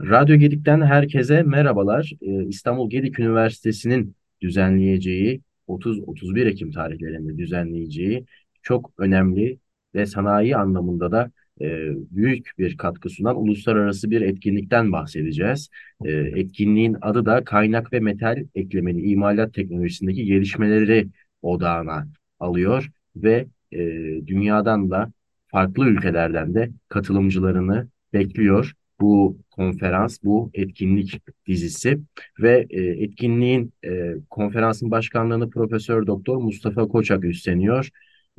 Radyo Gedik'ten herkese merhabalar. Ee, İstanbul Gedik Üniversitesi'nin düzenleyeceği 30-31 Ekim tarihlerinde düzenleyeceği çok önemli ve sanayi anlamında da e, büyük bir katkı sunan uluslararası bir etkinlikten bahsedeceğiz. E, etkinliğin adı da kaynak ve metal eklemeli imalat teknolojisindeki gelişmeleri odağına alıyor ve e, dünyadan da farklı ülkelerden de katılımcılarını bekliyor bu konferans, bu etkinlik dizisi ve e, etkinliğin e, konferansın başkanlığını Profesör Doktor Mustafa Koçak üstleniyor.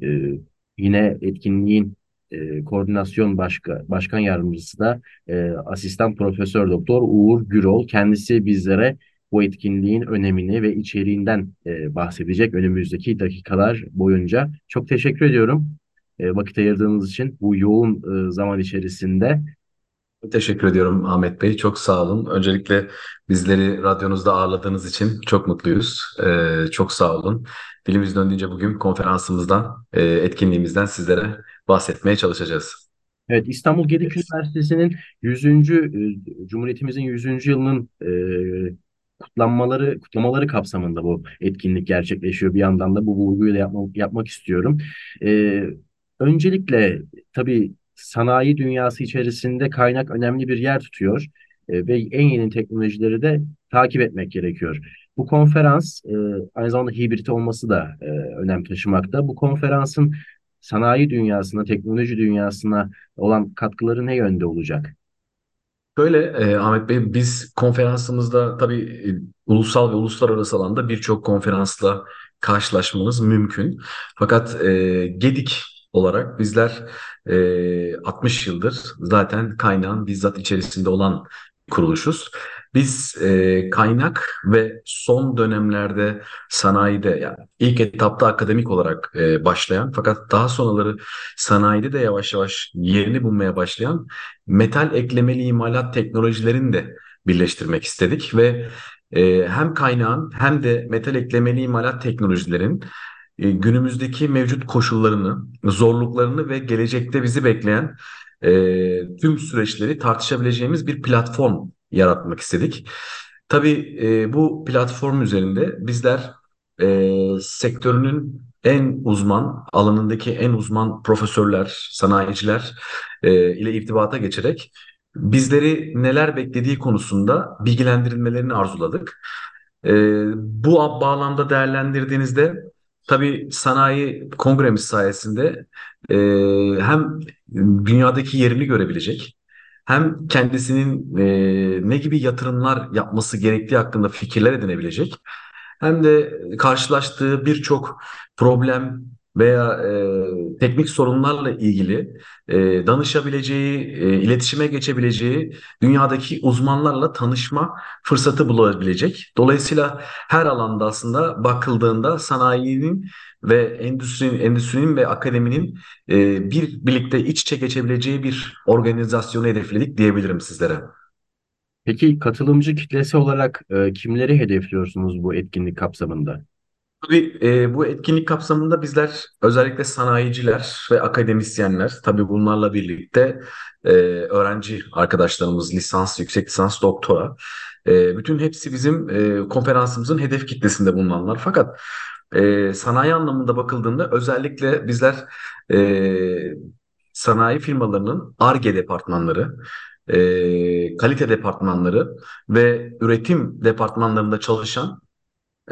E, yine etkinliğin e, koordinasyon başka, başkan yardımcısı da e, asistan Profesör Doktor Uğur Gürol. Kendisi bizlere bu etkinliğin önemini ve içeriğinden e, bahsedecek önümüzdeki dakikalar boyunca. Çok teşekkür ediyorum e, vakit ayırdığınız için bu yoğun e, zaman içerisinde. Teşekkür ediyorum Ahmet Bey. Çok sağ olun. Öncelikle bizleri radyonuzda ağırladığınız için çok mutluyuz. Ee, çok sağ olun. Dilimiz döndüğünce bugün konferansımızdan, e, etkinliğimizden sizlere bahsetmeye çalışacağız. Evet, İstanbul Gedik Üniversitesi'nin 100. e, Cumhuriyetimizin 100. yılının e, kutlanmaları kutlamaları kapsamında bu etkinlik gerçekleşiyor. Bir yandan da bu vurguyu da yapmak, yapmak istiyorum. E, öncelikle tabii sanayi dünyası içerisinde kaynak önemli bir yer tutuyor e, ve en yeni teknolojileri de takip etmek gerekiyor. Bu konferans e, aynı zamanda hibrit olması da e, önem taşımakta. Bu konferansın sanayi dünyasına, teknoloji dünyasına olan katkıları ne yönde olacak? Böyle e, Ahmet Bey biz konferansımızda tabii e, ulusal ve uluslararası alanda birçok konferansla karşılaşmamız mümkün. Fakat e, Gedik olarak bizler e, 60 yıldır zaten kaynağın bizzat içerisinde olan kuruluşuz. Biz e, kaynak ve son dönemlerde sanayide yani ilk etapta akademik olarak e, başlayan fakat daha sonraları sanayide de yavaş yavaş yerini bulmaya başlayan metal eklemeli imalat teknolojilerini de birleştirmek istedik ve e, hem kaynağın hem de metal eklemeli imalat teknolojilerin e, günümüzdeki mevcut koşullarını, zorluklarını ve gelecekte bizi bekleyen e, tüm süreçleri tartışabileceğimiz bir platform yaratmak istedik. Tabii e, bu platform üzerinde bizler e, sektörünün en uzman, alanındaki en uzman profesörler, sanayiciler e, ile irtibata geçerek bizleri neler beklediği konusunda bilgilendirilmelerini arzuladık. E, bu bağlamda değerlendirdiğinizde tabii sanayi kongremiz sayesinde e, hem dünyadaki yerini görebilecek hem kendisinin e, ne gibi yatırımlar yapması gerektiği hakkında fikirler edinebilecek hem de karşılaştığı birçok problem veya e, teknik sorunlarla ilgili e, danışabileceği, e, iletişime geçebileceği dünyadaki uzmanlarla tanışma fırsatı bulabilecek. Dolayısıyla her alanda aslında bakıldığında sanayinin ve endüstrinin, endüstrinin ve akademinin e, bir birlikte iç içe geçebileceği bir organizasyonu hedefledik diyebilirim sizlere. Peki katılımcı kitlesi olarak e, kimleri hedefliyorsunuz bu etkinlik kapsamında? Tabii e, bu etkinlik kapsamında bizler özellikle sanayiciler ve akademisyenler tabii bunlarla birlikte e, öğrenci arkadaşlarımız lisans, yüksek lisans, doktora e, bütün hepsi bizim e, konferansımızın hedef kitlesinde bulunanlar. Fakat e, sanayi anlamında bakıldığında özellikle bizler e, sanayi firmalarının Ar-Ge departmanları, e, kalite departmanları ve üretim departmanlarında çalışan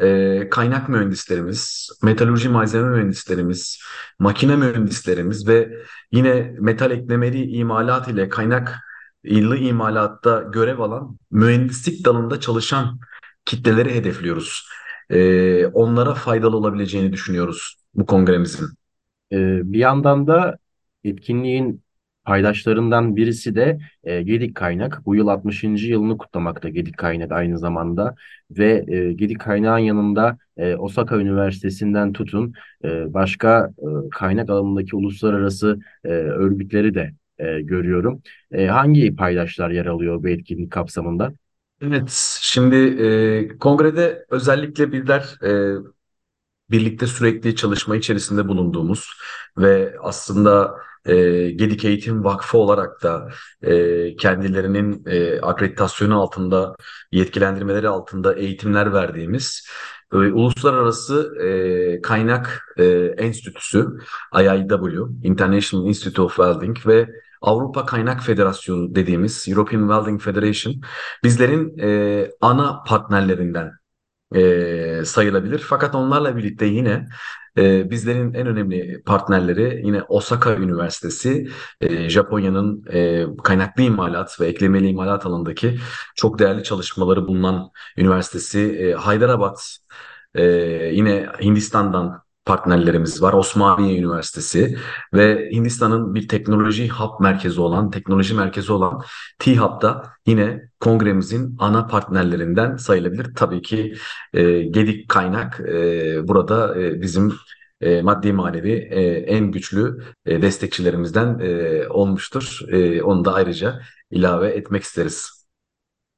e, kaynak mühendislerimiz, metalurji malzeme mühendislerimiz, makine mühendislerimiz ve yine metal eklemeli imalat ile kaynak illi imalatta görev alan mühendislik dalında çalışan kitleleri hedefliyoruz. E, onlara faydalı olabileceğini düşünüyoruz bu kongremizin. Ee, bir yandan da etkinliğin paydaşlarından birisi de e, Gedik Kaynak. Bu yıl 60. yılını kutlamakta Gedik Kaynak aynı zamanda ve e, Gedik Kaynak'ın yanında e, Osaka Üniversitesi'nden tutun e, başka e, kaynak alanındaki uluslararası e, örgütleri de e, görüyorum. E, hangi paydaşlar yer alıyor bu etkinlik kapsamında? Evet, şimdi e, kongrede özellikle bizler e, birlikte sürekli çalışma içerisinde bulunduğumuz ve aslında e, Gedik Eğitim Vakfı olarak da e, kendilerinin e, akreditasyonu altında, yetkilendirmeleri altında eğitimler verdiğimiz e, uluslararası e, kaynak e, enstitüsü IIW, International Institute of Welding ve Avrupa Kaynak Federasyonu dediğimiz European Welding Federation bizlerin e, ana partnerlerinden e, sayılabilir. Fakat onlarla birlikte yine e, bizlerin en önemli partnerleri yine Osaka Üniversitesi, e, Japonya'nın e, kaynaklı imalat ve eklemeli imalat alanındaki çok değerli çalışmaları bulunan üniversitesi, e, Hyderabad, e, yine Hindistan'dan partnerlerimiz var. Osmaniye Üniversitesi ve Hindistan'ın bir teknoloji hub merkezi olan, teknoloji merkezi olan T-Hub da yine kongremizin ana partnerlerinden sayılabilir. Tabii ki e, Gedik Kaynak e, burada e, bizim e, maddi manevi e, en güçlü e, destekçilerimizden e, olmuştur. E, onu da ayrıca ilave etmek isteriz.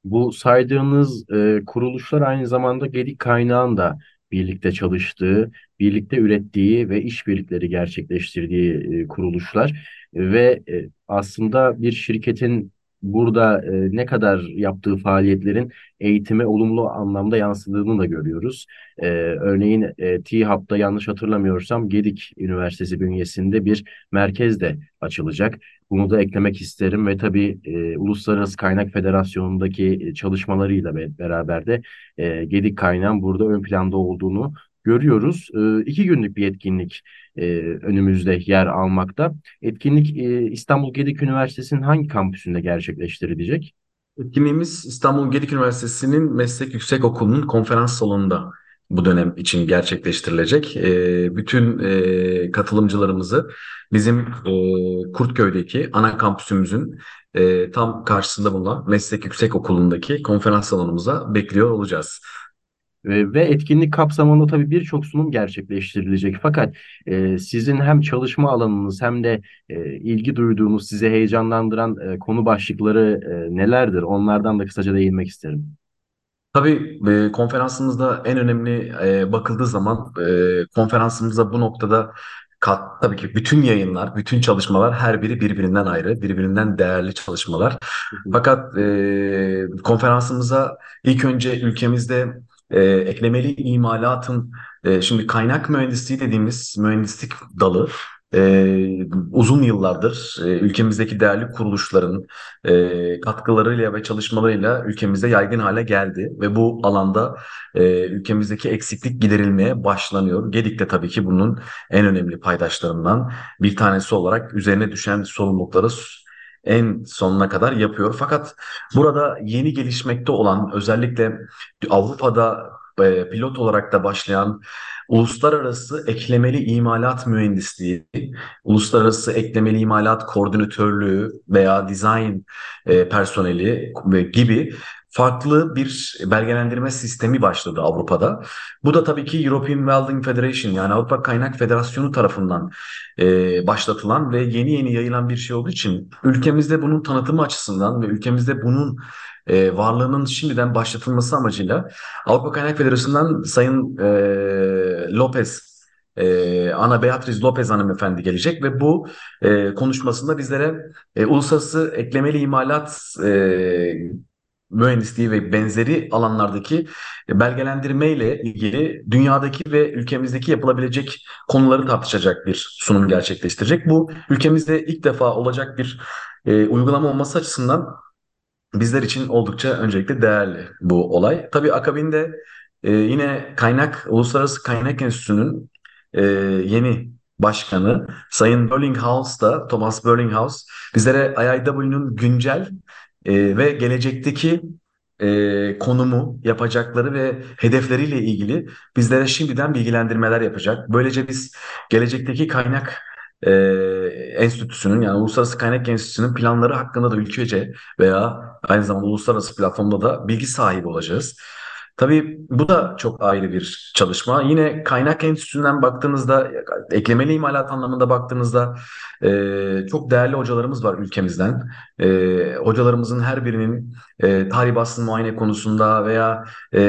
Bu saydığınız e, kuruluşlar aynı zamanda Gedik Kaynağın da birlikte çalıştığı, birlikte ürettiği ve işbirlikleri gerçekleştirdiği kuruluşlar. Ve aslında bir şirketin burada e, ne kadar yaptığı faaliyetlerin eğitime olumlu anlamda yansıdığını da görüyoruz. E, örneğin e, T-Hub'da yanlış hatırlamıyorsam Gedik Üniversitesi bünyesinde bir merkez de açılacak. Bunu da eklemek isterim ve tabii e, Uluslararası Kaynak Federasyonu'ndaki e, çalışmalarıyla be, beraber de e, Gedik kaynağın burada ön planda olduğunu görüyoruz. E, iki günlük bir etkinlik e, önümüzde yer almakta. Etkinlik e, İstanbul Gedik Üniversitesi'nin hangi kampüsünde gerçekleştirilecek? Etkinliğimiz İstanbul Gedik Üniversitesi'nin Meslek Yüksekokulu'nun konferans salonunda bu dönem için gerçekleştirilecek. E, bütün e, katılımcılarımızı bizim e, Kurtköy'deki ana kampüsümüzün e, tam karşısında bulunan Meslek Yüksekokulu'ndaki konferans salonumuza bekliyor olacağız. Ve, ve etkinlik kapsamında tabii birçok sunum gerçekleştirilecek. Fakat e, sizin hem çalışma alanınız hem de e, ilgi duyduğunuz, sizi heyecanlandıran e, konu başlıkları e, nelerdir? Onlardan da kısaca değinmek isterim. Tabii e, konferansımızda en önemli e, bakıldığı zaman e, konferansımızda bu noktada kat, tabii ki bütün yayınlar, bütün çalışmalar her biri birbirinden ayrı, birbirinden değerli çalışmalar. Fakat e, konferansımıza ilk önce ülkemizde e, eklemeli imalatın e, şimdi kaynak mühendisliği dediğimiz mühendislik dalı e, uzun yıllardır e, ülkemizdeki değerli kuruluşların e, katkılarıyla ve çalışmalarıyla ülkemizde yaygın hale geldi ve bu alanda e, ülkemizdeki eksiklik giderilmeye başlanıyor. Gedik de tabii ki bunun en önemli paydaşlarından bir tanesi olarak üzerine düşen sorumlulukları en sonuna kadar yapıyor. Fakat burada yeni gelişmekte olan özellikle Avrupa'da e, pilot olarak da başlayan uluslararası eklemeli imalat mühendisliği, uluslararası eklemeli imalat koordinatörlüğü veya design e, personeli gibi farklı bir belgelendirme sistemi başladı Avrupa'da. Bu da tabii ki European Welding Federation yani Avrupa Kaynak Federasyonu tarafından e, başlatılan ve yeni yeni yayılan bir şey olduğu için ülkemizde bunun tanıtımı açısından ve ülkemizde bunun e, varlığının şimdiden başlatılması amacıyla Avrupa Kaynak Federasyonu'ndan Sayın e, Lopez ee, Ana Beatriz Lopez hanımefendi gelecek ve bu e, konuşmasında bizlere e, uluslararası eklemeli imalat e, mühendisliği ve benzeri alanlardaki belgelendirme ile ilgili dünyadaki ve ülkemizdeki yapılabilecek konuları tartışacak bir sunum gerçekleştirecek. Bu ülkemizde ilk defa olacak bir e, uygulama olması açısından bizler için oldukça öncelikle değerli bu olay. Tabii akabinde e, yine kaynak Uluslararası Kaynak Enstitüsü'nün e, yeni başkanı Sayın Burlinghouse da Thomas Burlinghouse bizlere IIW'nun güncel e, ve gelecekteki e, konumu, yapacakları ve hedefleriyle ilgili bizlere şimdiden bilgilendirmeler yapacak. Böylece biz gelecekteki kaynak e, enstitüsünün yani Uluslararası Kaynak Enstitüsü'nün planları hakkında da ülkece veya aynı zamanda uluslararası platformda da bilgi sahibi olacağız. Tabii bu da çok ayrı bir çalışma. Yine kaynak enstitüsünden baktığınızda, eklemeli imalat anlamında baktığınızda e, çok değerli hocalarımız var ülkemizden. E, hocalarımızın her birinin e, tarih basın muayene konusunda veya e,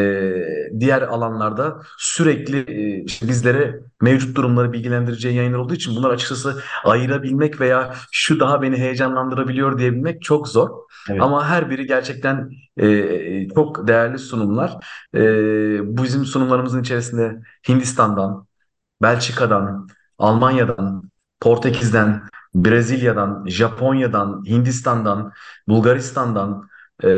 diğer alanlarda sürekli e, işte bizlere mevcut durumları bilgilendireceği yayınlar olduğu için bunlar açıkçası ayırabilmek veya şu daha beni heyecanlandırabiliyor diyebilmek çok zor. Evet. Ama her biri gerçekten e, çok değerli sunumlar. E, bu bizim sunumlarımızın içerisinde Hindistan'dan, Belçika'dan, Almanya'dan, Portekiz'den, Brezilya'dan, Japonya'dan, Hindistan'dan, Bulgaristan'dan, e,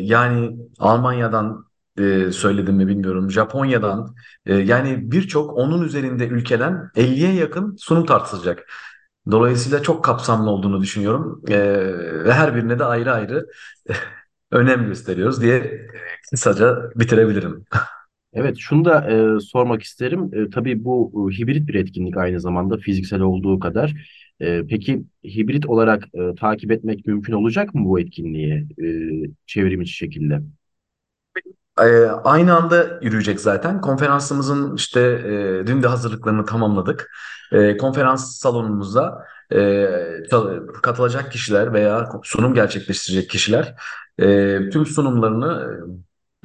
yani Almanya'dan e, söyledim mi bilmiyorum, Japonya'dan, e, yani birçok onun üzerinde ülkeden 50'ye yakın sunum tartışılacak. Dolayısıyla çok kapsamlı olduğunu düşünüyorum E, ve her birine de ayrı ayrı önem gösteriyoruz diye kısaca bitirebilirim. Evet, şunu da e, sormak isterim. E, tabii bu e, hibrit bir etkinlik aynı zamanda fiziksel olduğu kadar. E, peki hibrit olarak e, takip etmek mümkün olacak mı bu etkinliği e, çevrim şekilde? Ee, aynı anda yürüyecek zaten. Konferansımızın işte e, dün de hazırlıklarını tamamladık. E, konferans salonumuzda e, katılacak kişiler veya sunum gerçekleştirecek kişiler e, tüm sunumlarını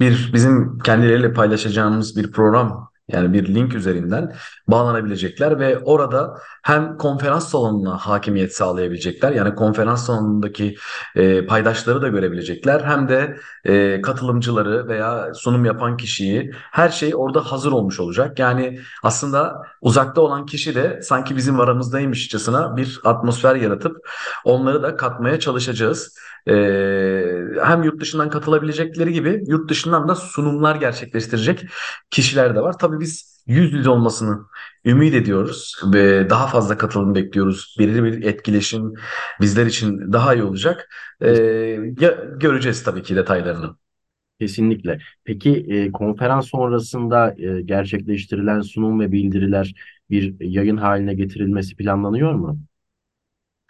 e, bir bizim kendileriyle paylaşacağımız bir program yani bir link üzerinden bağlanabilecekler ve orada hem konferans salonuna hakimiyet sağlayabilecekler yani konferans salonundaki e, paydaşları da görebilecekler hem de e, katılımcıları veya sunum yapan kişiyi her şey orada hazır olmuş olacak. Yani aslında uzakta olan kişi de sanki bizim aramızdaymışçasına bir atmosfer yaratıp onları da katmaya çalışacağız. E, hem yurt dışından katılabilecekleri gibi yurt dışından da sunumlar gerçekleştirecek kişiler de var. Tabii biz yüz yüze olmasını ümit ediyoruz ve daha fazla katılım bekliyoruz. Belirli bir etkileşim bizler için daha iyi olacak. E, ya, göreceğiz tabii ki detaylarını. Kesinlikle. Peki e, konferans sonrasında e, gerçekleştirilen sunum ve bildiriler bir yayın haline getirilmesi planlanıyor mu?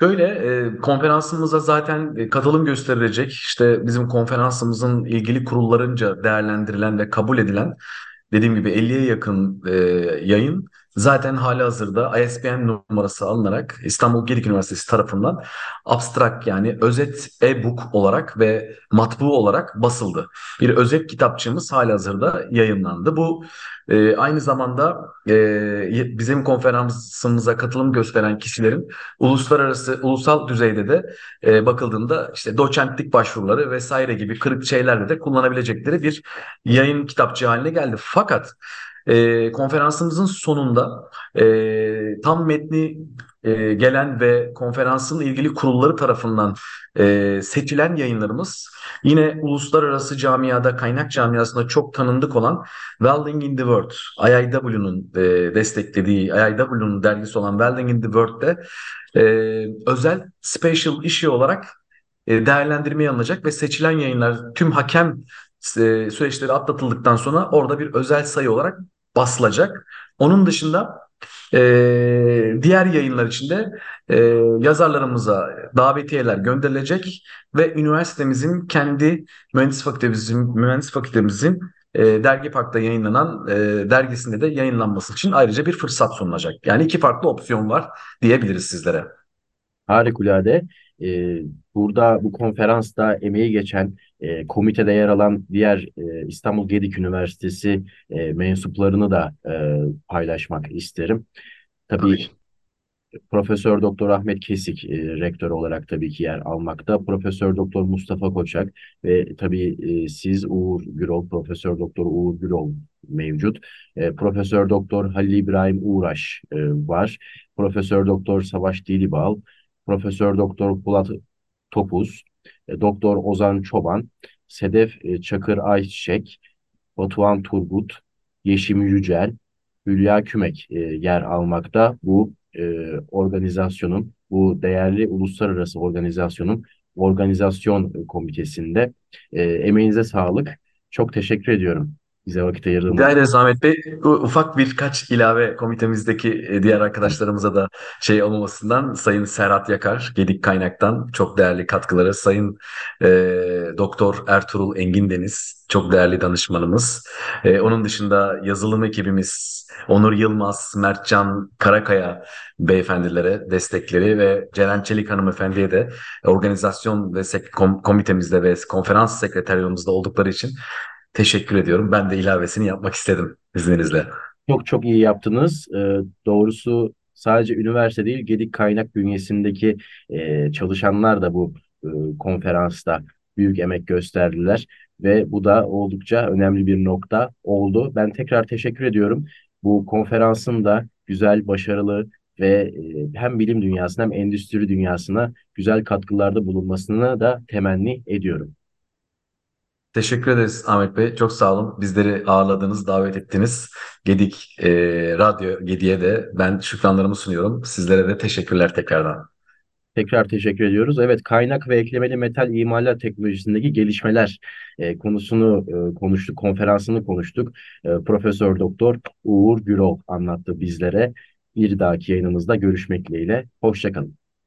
Şöyle e, konferansımıza zaten e, katılım gösterilecek. İşte bizim konferansımızın ilgili kurullarınca değerlendirilen ve kabul edilen dediğim gibi 50'ye yakın e, yayın zaten halihazırda ISBN numarası alınarak İstanbul Gedik Üniversitesi tarafından abstrak yani özet e-book olarak ve matbu olarak basıldı. Bir özet kitapçığımız halihazırda yayınlandı. Bu e, aynı zamanda e, bizim konferansımıza katılım gösteren kişilerin uluslararası, ulusal düzeyde de e, bakıldığında işte doçentlik başvuruları vesaire gibi kırık şeylerle de kullanabilecekleri bir yayın kitapçığı haline geldi. Fakat e, konferansımızın sonunda e, tam metni e, gelen ve konferansın ilgili kurulları tarafından e, seçilen yayınlarımız yine uluslararası camiada, kaynak camiasında çok tanındık olan Welding in the World, IIW'nun e, desteklediği, IIW'nun dergisi olan Welding in the World'de e, özel special işi olarak e, değerlendirmeye alınacak ve seçilen yayınlar tüm hakem süreçleri atlatıldıktan sonra orada bir özel sayı olarak basılacak. Onun dışında e, diğer yayınlar içinde e, yazarlarımıza davetiyeler gönderilecek ve üniversitemizin kendi mühendis fakültemizin mühendis fakültemizin e, Dergi Park'ta yayınlanan e, dergisinde de yayınlanması için ayrıca bir fırsat sunulacak. Yani iki farklı opsiyon var diyebiliriz sizlere. Harikulade. Ee, burada bu konferansta emeği geçen e, komitede yer alan diğer e, İstanbul Gedik Üniversitesi e, mensuplarını da e, paylaşmak isterim. Tabii Tabii. Profesör Doktor Ahmet Kesik e, rektör olarak tabii ki yer almakta. Profesör Doktor Mustafa Koçak ve tabii e, siz Uğur Gürol, Profesör Doktor Uğur Gürol mevcut. E, Profesör Doktor Halil İbrahim Uğraş e, var. Profesör Doktor Savaş Dilibal, Profesör Doktor Polat Topuz, e, Doktor Ozan Çoban, Sedef e, Çakır Ayçiçek, Batuhan Turgut, Yeşim Yücel, Hülya Kümek e, yer almakta. Bu organizasyonun, bu değerli uluslararası organizasyonun organizasyon komitesinde. Emeğinize sağlık. Çok teşekkür ediyorum. Bize vakit ayırdığınız Rica ederiz Ahmet Bey. Bu ufak birkaç ilave komitemizdeki e, diğer arkadaşlarımıza da şey olmamasından Sayın Serhat Yakar, Gedik Kaynak'tan çok değerli katkıları. Sayın e, Doktor Ertuğrul Engin Deniz, çok değerli danışmanımız. E, onun dışında yazılım ekibimiz Onur Yılmaz, Mertcan Karakaya beyefendilere destekleri ve Ceren Çelik hanımefendiye de organizasyon ve kom- komitemizde ve konferans sekreteryalımızda oldukları için Teşekkür ediyorum. Ben de ilavesini yapmak istedim izninizle. Çok çok iyi yaptınız. Ee, doğrusu sadece üniversite değil, Gedik Kaynak bünyesindeki e, çalışanlar da bu e, konferansta büyük emek gösterdiler ve bu da oldukça önemli bir nokta oldu. Ben tekrar teşekkür ediyorum. Bu konferansın da güzel, başarılı ve e, hem bilim dünyasına hem endüstri dünyasına güzel katkılarda bulunmasını da temenni ediyorum. Teşekkür ederiz Ahmet Bey. Çok sağ olun. Bizleri ağırladınız, davet ettiniz. Gedik e, Radyo Gedik'e de ben şükranlarımı sunuyorum. Sizlere de teşekkürler tekrardan. Tekrar teşekkür ediyoruz. Evet, kaynak ve eklemeli metal imalat teknolojisindeki gelişmeler e, konusunu e, konuştuk, konferansını konuştuk. E, Profesör Doktor Uğur Gürol anlattı bizlere. Bir dahaki yayınımızda görüşmek dileğiyle. Hoşçakalın.